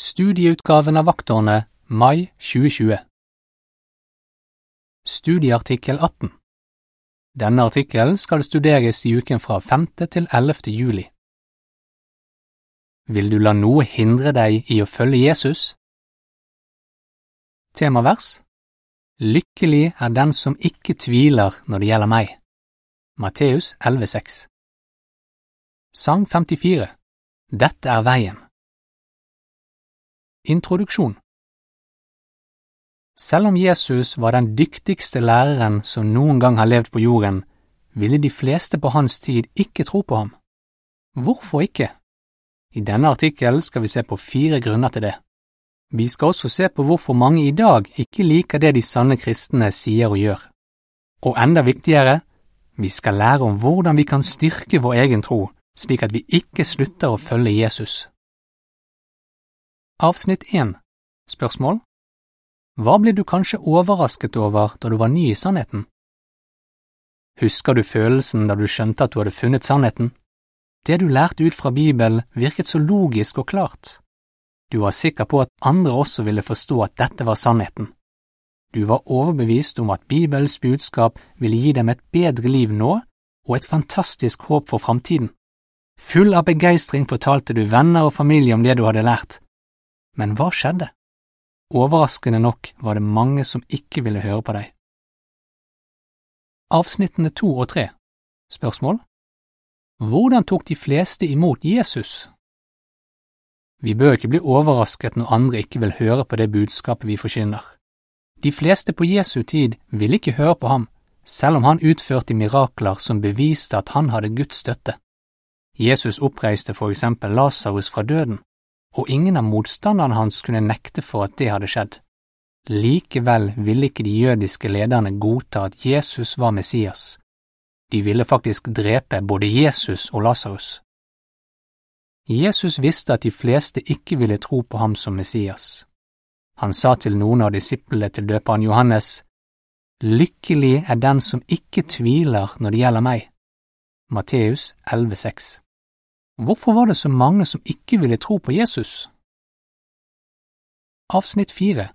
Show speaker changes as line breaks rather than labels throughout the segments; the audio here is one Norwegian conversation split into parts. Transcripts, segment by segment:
Studieutgaven av Vakttårnet, mai 2020 Studieartikkel 18 Denne artikkelen skal studeres i uken fra 5. til 11. juli. Vil du la noe hindre deg i å følge Jesus? Temavers Lykkelig er den som ikke tviler når det gjelder meg. Matteus 11,6 Sang 54 Dette er veien Introduksjon Selv om Jesus var den dyktigste læreren som noen gang har levd på jorden, ville de fleste på hans tid ikke tro på ham. Hvorfor ikke? I denne artikkelen skal vi se på fire grunner til det. Vi skal også se på hvorfor mange i dag ikke liker det de sanne kristne sier og gjør. Og enda viktigere, vi skal lære om hvordan vi kan styrke vår egen tro, slik at vi ikke slutter å følge Jesus. Avsnitt 1 Spørsmål Hva ble du kanskje overrasket over da du var ny i sannheten? Husker du følelsen da du skjønte at du hadde funnet sannheten? Det du lærte ut fra Bibelen virket så logisk og klart. Du var sikker på at andre også ville forstå at dette var sannheten. Du var overbevist om at Bibelens budskap ville gi dem et bedre liv nå og et fantastisk håp for framtiden. Full av begeistring fortalte du venner og familie om det du hadde lært. Men hva skjedde? Overraskende nok var det mange som ikke ville høre på deg. Avsnittene to og tre Spørsmål Hvordan tok de fleste imot Jesus? Vi bør ikke bli overrasket når andre ikke vil høre på det budskapet vi forkynner. De fleste på Jesu tid ville ikke høre på ham, selv om han utførte mirakler som beviste at han hadde Guds støtte. Jesus oppreiste for eksempel Lasarus fra døden, og ingen av motstanderne hans kunne nekte for at det hadde skjedd. Likevel ville ikke de jødiske lederne godta at Jesus var Messias. De ville faktisk drepe både Jesus og Lasarus. Jesus visste at de fleste ikke ville tro på ham som Messias. Han sa til noen av disiplene til døperen Johannes, Lykkelig er den som ikke tviler når det gjelder meg. Matteus 11,6 Hvorfor var det så mange som ikke ville tro på Jesus? Avsnitt 4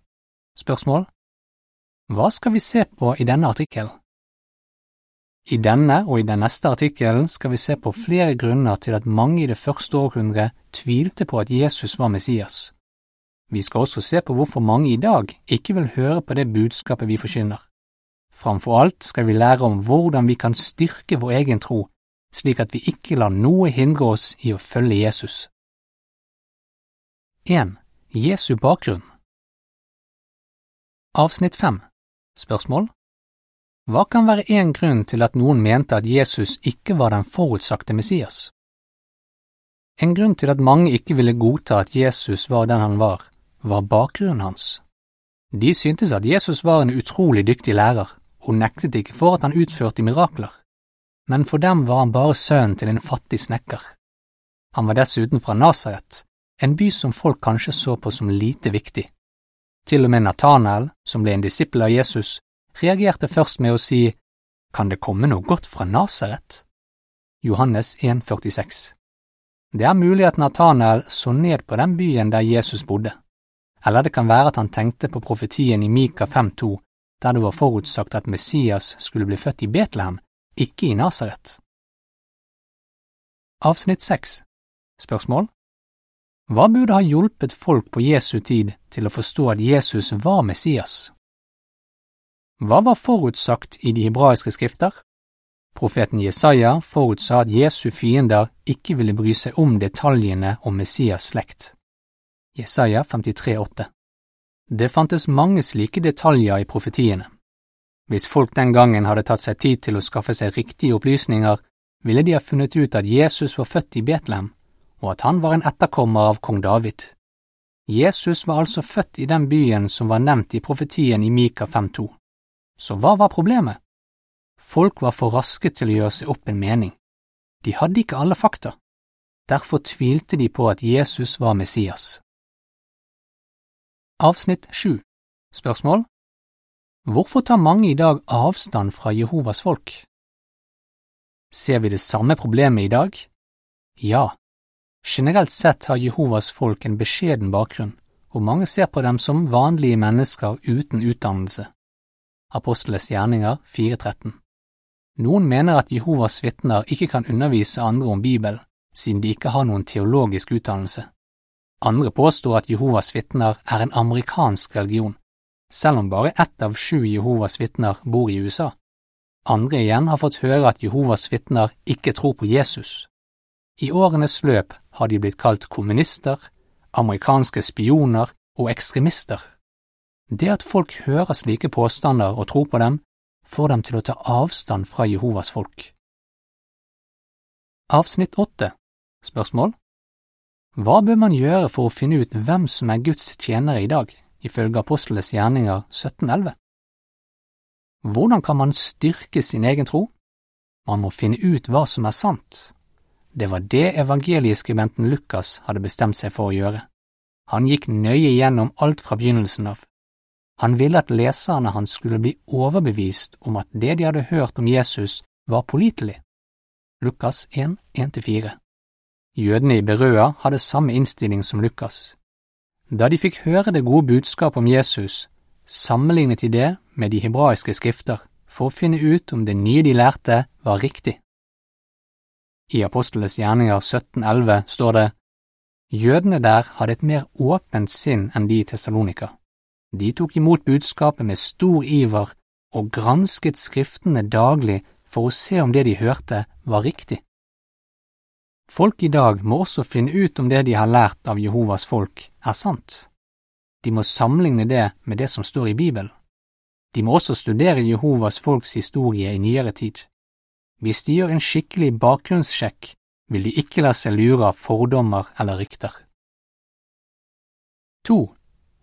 Spørsmål Hva skal vi se på i denne artikkelen? I denne og i den neste artikkelen skal vi se på flere grunner til at mange i det første århundret tvilte på at Jesus var Messias. Vi skal også se på hvorfor mange i dag ikke vil høre på det budskapet vi forkynner. Framfor alt skal vi lære om hvordan vi kan styrke vår egen tro slik at vi ikke lar noe hindre oss i å følge Jesus. 1. Jesu bakgrunn Avsnitt 5 Spørsmål Hva kan være en grunn til at noen mente at Jesus ikke var den forutsagte Messias? En grunn til at mange ikke ville godta at Jesus var den han var, var bakgrunnen hans. De syntes at Jesus var en utrolig dyktig lærer, og nektet ikke for at han utførte mirakler men for dem var han bare sønnen til en fattig snekker. Han var dessuten fra Nasaret, en by som folk kanskje så på som lite viktig. Til og med Nathanael, som ble en disippel av Jesus, reagerte først med å si Kan det komme noe godt fra Nasaret? Johannes 1,46 Det er mulig at Nathanael så ned på den byen der Jesus bodde, eller det kan være at han tenkte på profetien i Mika 5,2, der det var forutsagt at Messias skulle bli født i Betlehem, ikke i Nasaret. Avsnitt 6 Spørsmål Hva burde ha hjulpet folk på Jesu tid til å forstå at Jesus var Messias? Hva var forutsagt i de hebraiske skrifter? Profeten Jesaja forutsa at Jesu fiender ikke ville bry seg om detaljene om Messias slekt. Jesaja 53,8 Det fantes mange slike detaljer i profetiene. Hvis folk den gangen hadde tatt seg tid til å skaffe seg riktige opplysninger, ville de ha funnet ut at Jesus var født i Betlehem, og at han var en etterkommer av kong David. Jesus var altså født i den byen som var nevnt i profetien i Mika 5.2. Så hva var problemet? Folk var for raske til å gjøre seg opp en mening. De hadde ikke alle fakta. Derfor tvilte de på at Jesus var Messias. Avsnitt 7 Spørsmål Hvorfor tar mange i dag avstand fra Jehovas folk? Ser vi det samme problemet i dag? Ja, Generelt sett har Jehovas folk en beskjeden bakgrunn, og mange ser på dem som vanlige mennesker uten utdannelse. Aposteles gjerninger 4.13 Noen mener at Jehovas vitner ikke kan undervise andre om Bibelen, siden de ikke har noen teologisk utdannelse. Andre påstår at Jehovas vitner er en amerikansk religion, selv om bare ett av sju Jehovas vitner bor i USA. Andre igjen har fått høre at Jehovas vitner ikke tror på Jesus. I årenes løp har de blitt kalt kommunister, amerikanske spioner og ekstremister. Det at folk hører slike påstander og tror på dem, får dem til å ta avstand fra Jehovas folk. Avsnitt åtte Spørsmål Hva bør man gjøre for å finne ut hvem som er Guds tjenere i dag, ifølge Apostlenes gjerninger 1711? Hvordan kan man styrke sin egen tro? Man må finne ut hva som er sant. Det var det evangelieskribenten Lukas hadde bestemt seg for å gjøre. Han gikk nøye gjennom alt fra begynnelsen av. Han ville at leserne hans skulle bli overbevist om at det de hadde hørt om Jesus, var pålitelig. Lukas 1, 1–4 Jødene i Berøa hadde samme innstilling som Lukas. Da de fikk høre det gode budskapet om Jesus, sammenlignet de det med de hebraiske skrifter for å finne ut om det nye de lærte, var riktig. I Aposteles gjerninger 1711 står det Jødene der hadde et mer åpent sinn enn de i Tessalonika. De tok imot budskapet med stor iver og gransket skriftene daglig for å se om det de hørte, var riktig. Folk i dag må også finne ut om det de har lært av Jehovas folk, er sant. De må sammenligne det med det som står i Bibelen. De må også studere Jehovas folks historie i nyere tid. Hvis de gjør en skikkelig bakgrunnssjekk, vil de ikke la seg lure av fordommer eller rykter. 2.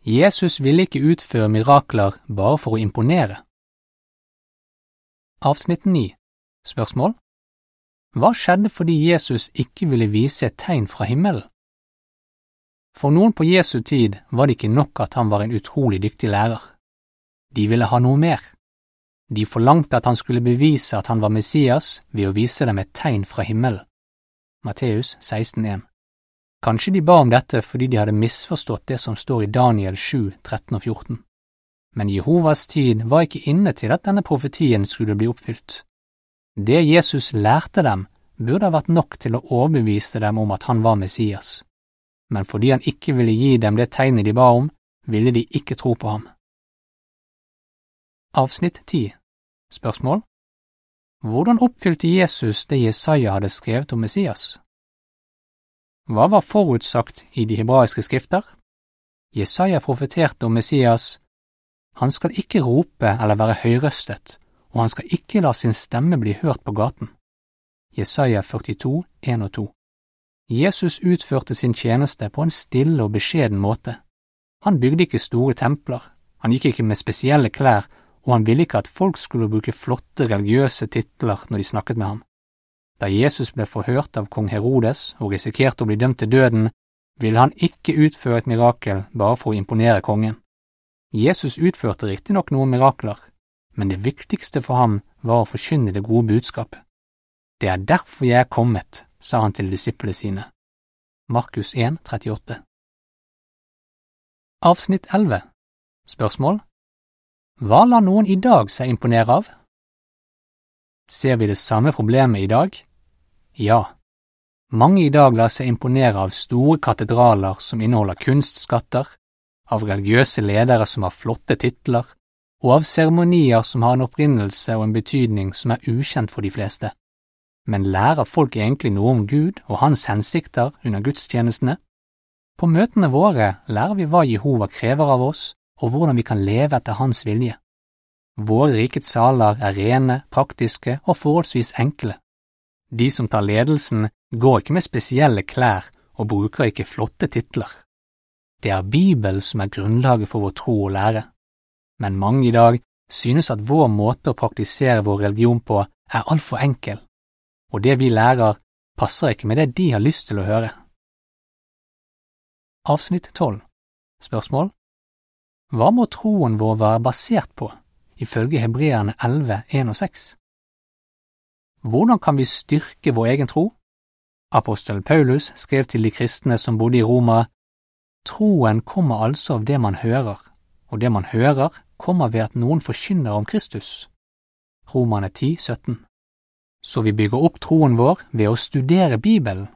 Jesus ville ikke utføre mirakler bare for å imponere. Avsnitt 9 Spørsmål Hva skjedde fordi Jesus ikke ville vise et tegn fra himmelen? For noen på Jesu tid var det ikke nok at han var en utrolig dyktig lærer. De ville ha noe mer. De forlangte at han skulle bevise at han var Messias ved å vise dem et tegn fra himmelen. Matteus 16,1 Kanskje de ba om dette fordi de hadde misforstått det som står i Daniel 7, 13 og 14. Men Jehovas tid var ikke inne til at denne profetien skulle bli oppfylt. Det Jesus lærte dem, burde ha vært nok til å overbevise dem om at han var Messias, men fordi han ikke ville gi dem det tegnet de ba om, ville de ikke tro på ham. Avsnitt 10 Spørsmål Hvordan oppfylte Jesus det Jesaja hadde skrevet om Messias? Hva var forutsagt i de hebraiske skrifter? Jesaja profeterte om Messias. Han skal ikke rope eller være høyrøstet, og han skal ikke la sin stemme bli hørt på gaten. Jesaja 42, 1 og 2 Jesus utførte sin tjeneste på en stille og beskjeden måte. Han bygde ikke store templer, han gikk ikke med spesielle klær, og han ville ikke at folk skulle bruke flotte religiøse titler når de snakket med ham. Da Jesus ble forhørt av kong Herodes og risikerte å bli dømt til døden, ville han ikke utføre et mirakel bare for å imponere kongen. Jesus utførte riktignok noen mirakler, men det viktigste for ham var å forkynne det gode budskap. Det er derfor jeg er kommet, sa han til disiplene sine. Markus 1, 38 Avsnitt 11 Spørsmål Hva lar noen i dag seg imponere av? Ser vi det samme problemet i dag? Ja, mange i dag lar seg imponere av store katedraler som inneholder kunstskatter, av religiøse ledere som har flotte titler, og av seremonier som har en opprinnelse og en betydning som er ukjent for de fleste. Men lærer folk egentlig noe om Gud og hans hensikter under gudstjenestene? På møtene våre lærer vi hva Jehova krever av oss, og hvordan vi kan leve etter hans vilje. Våre rikets saler er rene, praktiske og forholdsvis enkle. De som tar ledelsen, går ikke med spesielle klær og bruker ikke flotte titler. Det er Bibelen som er grunnlaget for vår tro og lære, men mange i dag synes at vår måte å praktisere vår religion på er altfor enkel, og det vi lærer, passer ikke med det de har lyst til å høre. Avsnitt 12 Spørsmål Hva må troen vår være basert på, ifølge Hebreerne 11, 1 og 6? Hvordan kan vi styrke vår egen tro? Apostel Paulus skrev til de kristne som bodde i Roma, Troen kommer altså av det man hører, og det man hører, kommer ved at noen forkynner om Kristus. Romane 10, 17. Så vi bygger opp troen vår ved å studere Bibelen,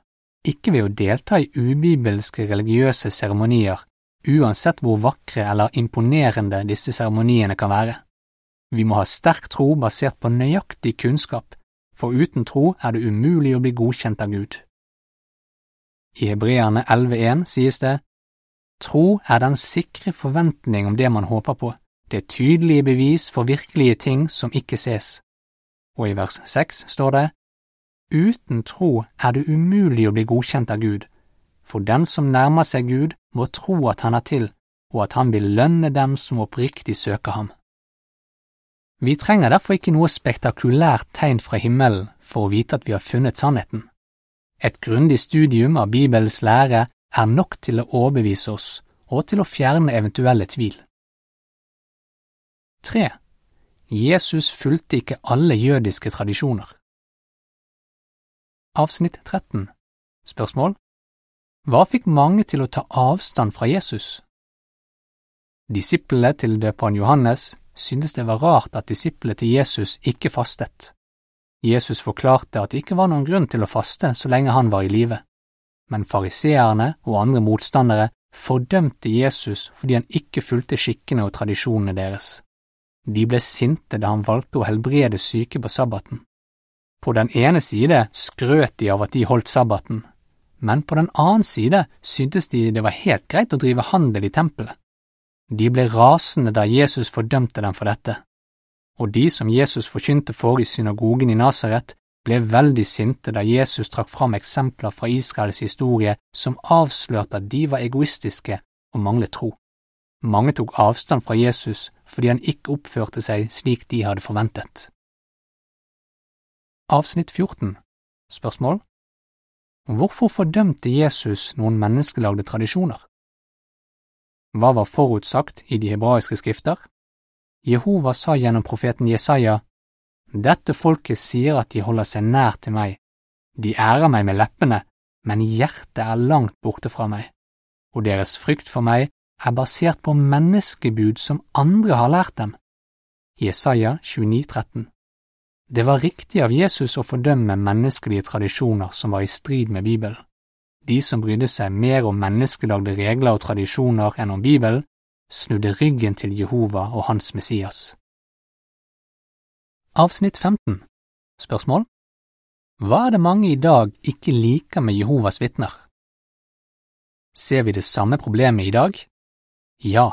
ikke ved å delta i ubibelske religiøse seremonier, uansett hvor vakre eller imponerende disse seremoniene kan være. Vi må ha sterk tro basert på nøyaktig kunnskap, for uten tro er det umulig å bli godkjent av Gud. I Hebreerne 11,1 sies det, Tro er den sikre forventning om det man håper på, det tydelige bevis for virkelige ting som ikke ses. Og i vers 6 står det, Uten tro er det umulig å bli godkjent av Gud, for den som nærmer seg Gud, må tro at han er til, og at han vil lønne dem som oppriktig søker ham. Vi trenger derfor ikke noe spektakulært tegn fra himmelen for å vite at vi har funnet sannheten. Et grundig studium av Bibels lære er nok til å overbevise oss og til å fjerne eventuelle tvil. 3. Jesus fulgte ikke alle jødiske tradisjoner. Avsnitt 13 Spørsmål Hva fikk mange til å ta avstand fra Jesus? Disiplene til døperen Johannes syntes det var rart at disiplene til Jesus ikke fastet. Jesus forklarte at det ikke var noen grunn til å faste så lenge han var i live, men fariseerne og andre motstandere fordømte Jesus fordi han ikke fulgte skikkene og tradisjonene deres. De ble sinte da han valgte å helbrede syke på sabbaten. På den ene side skrøt de av at de holdt sabbaten, men på den annen side syntes de det var helt greit å drive handel i tempelet. De ble rasende da Jesus fordømte dem for dette, og de som Jesus forkynte for i synagogen i Nasaret, ble veldig sinte da Jesus trakk fram eksempler fra Israels historie som avslørte at de var egoistiske og manglet tro. Mange tok avstand fra Jesus fordi han ikke oppførte seg slik de hadde forventet. Avsnitt 14 Spørsmål Hvorfor fordømte Jesus noen menneskelagde tradisjoner? Hva var forutsagt i de hebraiske skrifter? Jehova sa gjennom profeten Jesaja, Dette folket sier at de holder seg nær til meg, de ærer meg med leppene, men hjertet er langt borte fra meg, og deres frykt for meg er basert på menneskebud som andre har lært dem. Jesaja 29, 13 Det var riktig av Jesus å fordømme menneskelige tradisjoner som var i strid med Bibelen. De som brydde seg mer om menneskelagde regler og tradisjoner enn om Bibelen, snudde ryggen til Jehova og hans Messias. Avsnitt 15 Spørsmål Hva er det mange i dag ikke liker med Jehovas vitner? Ser vi det samme problemet i dag? Ja,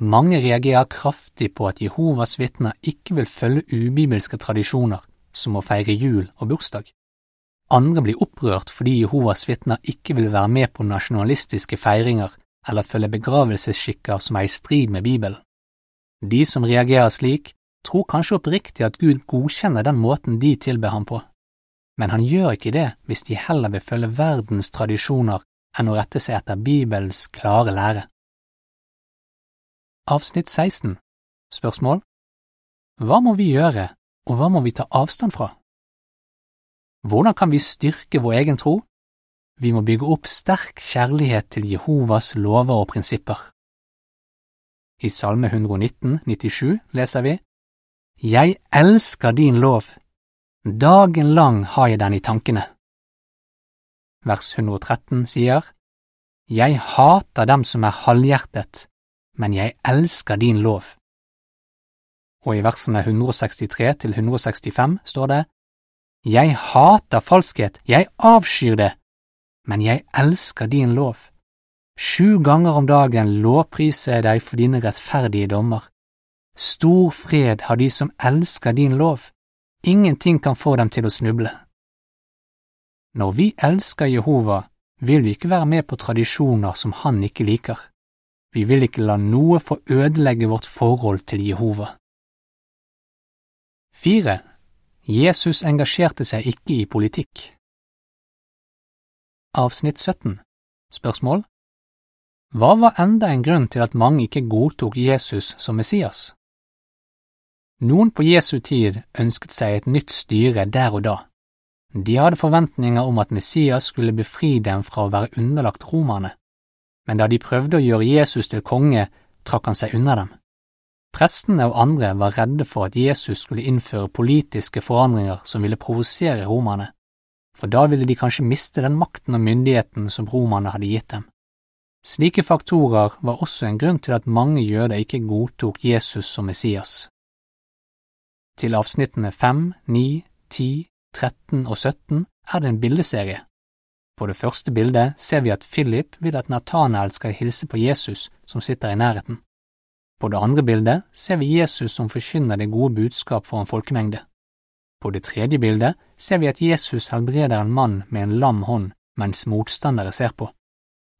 mange reagerer kraftig på at Jehovas vitner ikke vil følge ubibelske tradisjoner som å feire jul og bursdag. Andre blir opprørt fordi Jehovas vitner ikke vil være med på nasjonalistiske feiringer eller følge begravelsesskikker som er i strid med Bibelen. De som reagerer slik, tror kanskje oppriktig at Gud godkjenner den måten de tilber ham på, men han gjør ikke det hvis de heller vil følge verdens tradisjoner enn å rette seg etter Bibelens klare lære. Avsnitt 16 Spørsmål Hva må vi gjøre, og hva må vi ta avstand fra? Hvordan kan vi styrke vår egen tro? Vi må bygge opp sterk kjærlighet til Jehovas lover og prinsipper. I Salme 119, 97 leser vi Jeg elsker din lov, dagen lang har jeg den i tankene. Vers 113 sier Jeg hater dem som er halvhjertet, men jeg elsker din lov. Og i versene 163 til 165 står det jeg hater falskhet, jeg avskyr det, men jeg elsker din lov. Sju ganger om dagen lovpriser jeg deg for dine rettferdige dommer. Stor fred har de som elsker din lov, ingenting kan få dem til å snuble. Når vi elsker Jehova, vil vi ikke være med på tradisjoner som han ikke liker. Vi vil ikke la noe få ødelegge vårt forhold til Jehova. 4. Jesus engasjerte seg ikke i politikk. Avsnitt 17 Spørsmål Hva var enda en grunn til at mange ikke godtok Jesus som Messias? Noen på Jesu tid ønsket seg et nytt styre der og da. De hadde forventninger om at Messias skulle befri dem fra å være underlagt romerne, men da de prøvde å gjøre Jesus til konge, trakk han seg unna dem. Prestene og andre var redde for at Jesus skulle innføre politiske forandringer som ville provosere romerne, for da ville de kanskje miste den makten og myndigheten som romerne hadde gitt dem. Slike faktorer var også en grunn til at mange jøder ikke godtok Jesus som Messias. Til avsnittene 5, 9, 10, 13 og 17 er det en bildeserie. På det første bildet ser vi at Philip vil at Nathanael skal hilse på Jesus som sitter i nærheten. På det andre bildet ser vi Jesus som forkynner det gode budskap for en folkemengde. På det tredje bildet ser vi at Jesus helbreder en mann med en lam hånd mens motstandere ser på.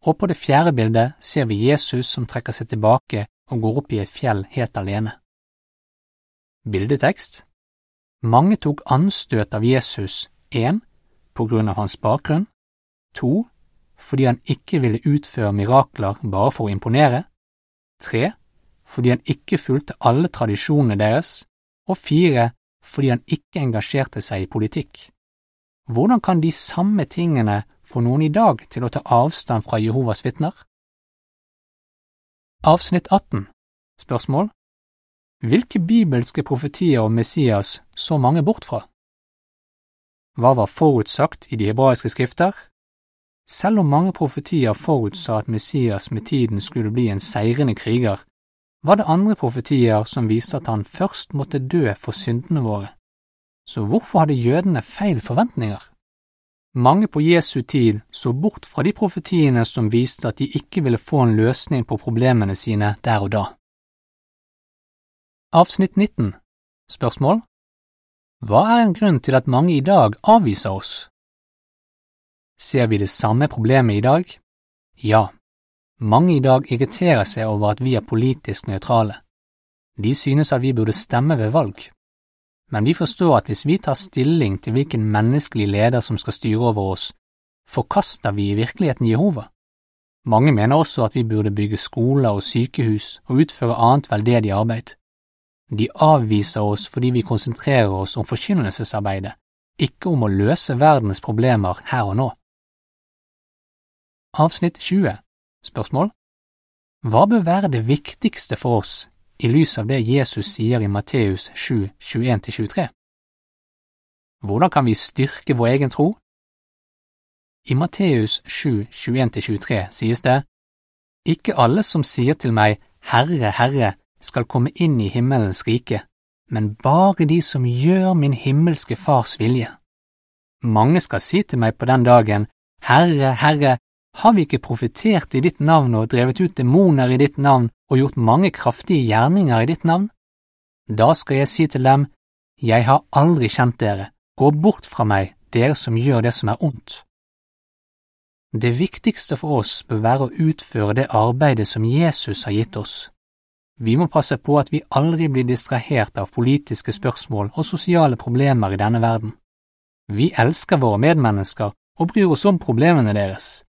Og på det fjerde bildet ser vi Jesus som trekker seg tilbake og går opp i et fjell helt alene. Bildetekst Mange tok anstøt av Jesus, 1. på grunn av hans bakgrunn, to, fordi han ikke ville utføre mirakler bare for å imponere, tre, fordi han ikke fulgte alle tradisjonene deres, og fire, fordi han ikke engasjerte seg i politikk. Hvordan kan de samme tingene få noen i dag til å ta avstand fra Jehovas vitner? Avsnitt 18 Spørsmål Hvilke bibelske profetier om Messias så mange bort fra? Hva var forutsagt i de hebraiske skrifter? Selv om mange profetier forutsa at Messias med tiden skulle bli en seirende kriger, var det andre profetier som viste at han først måtte dø for syndene våre. Så hvorfor hadde jødene feil forventninger? Mange på Jesu tid så bort fra de profetiene som viste at de ikke ville få en løsning på problemene sine der og da. Avsnitt 19 Spørsmål Hva er en grunn til at mange i dag avviser oss? Ser vi det samme problemet i dag? Ja. Mange i dag irriterer seg over at vi er politisk nøytrale. De synes at vi burde stemme ved valg. Men vi forstår at hvis vi tar stilling til hvilken menneskelig leder som skal styre over oss, forkaster vi i virkeligheten Jehova. Mange mener også at vi burde bygge skoler og sykehus og utføre annet veldedig arbeid. De avviser oss fordi vi konsentrerer oss om forkynnelsesarbeidet, ikke om å løse verdens problemer her og nå. Avsnitt 20 Spørsmål Hva bør være det viktigste for oss i lys av det Jesus sier i Matteus 7, 21–23? Hvordan kan vi styrke vår egen tro? I Matteus 7, 21–23 sies det, Ikke alle som sier til meg, Herre, Herre, skal komme inn i himmelens rike, men bare de som gjør min himmelske Fars vilje. Mange skal si til meg på den dagen, Herre, Herre, har vi ikke profetert i ditt navn og drevet ut demoner i ditt navn og gjort mange kraftige gjerninger i ditt navn? Da skal jeg si til dem, Jeg har aldri kjent dere, gå bort fra meg, dere som gjør det som er ondt. Det viktigste for oss bør være å utføre det arbeidet som Jesus har gitt oss. Vi må passe på at vi aldri blir distrahert av politiske spørsmål og sosiale problemer i denne verden. Vi elsker våre medmennesker og bryr oss om problemene deres,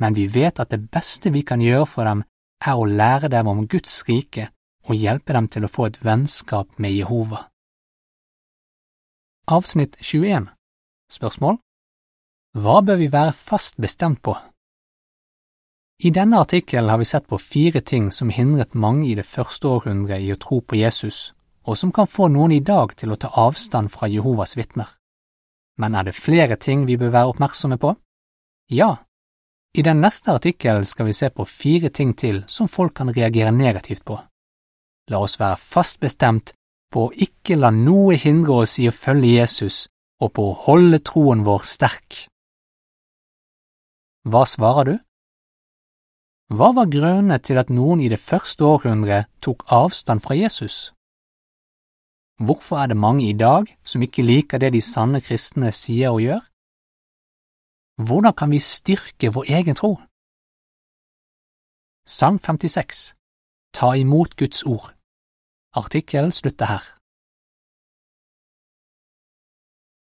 men vi vet at det beste vi kan gjøre for dem, er å lære dem om Guds rike og hjelpe dem til å få et vennskap med Jehova. Avsnitt 21 Spørsmål Hva bør vi være fast bestemt på? I denne artikkelen har vi sett på fire ting som hindret mange i det første århundret i å tro på Jesus, og som kan få noen i dag til å ta avstand fra Jehovas vitner. Men er det flere ting vi bør være oppmerksomme på? Ja, i den neste artikkelen skal vi se på fire ting til som folk kan reagere negativt på. La oss være fast bestemt på å ikke la noe hindre oss i å følge Jesus og på å holde troen vår sterk. Hva svarer du? Hva var grunnene til at noen i det første århundret tok avstand fra Jesus? Hvorfor er det mange i dag som ikke liker det de sanne kristne sier og gjør? Hvordan kan vi styrke vår egen tro? Sang 56 Ta imot Guds ord Artikkel slutter her.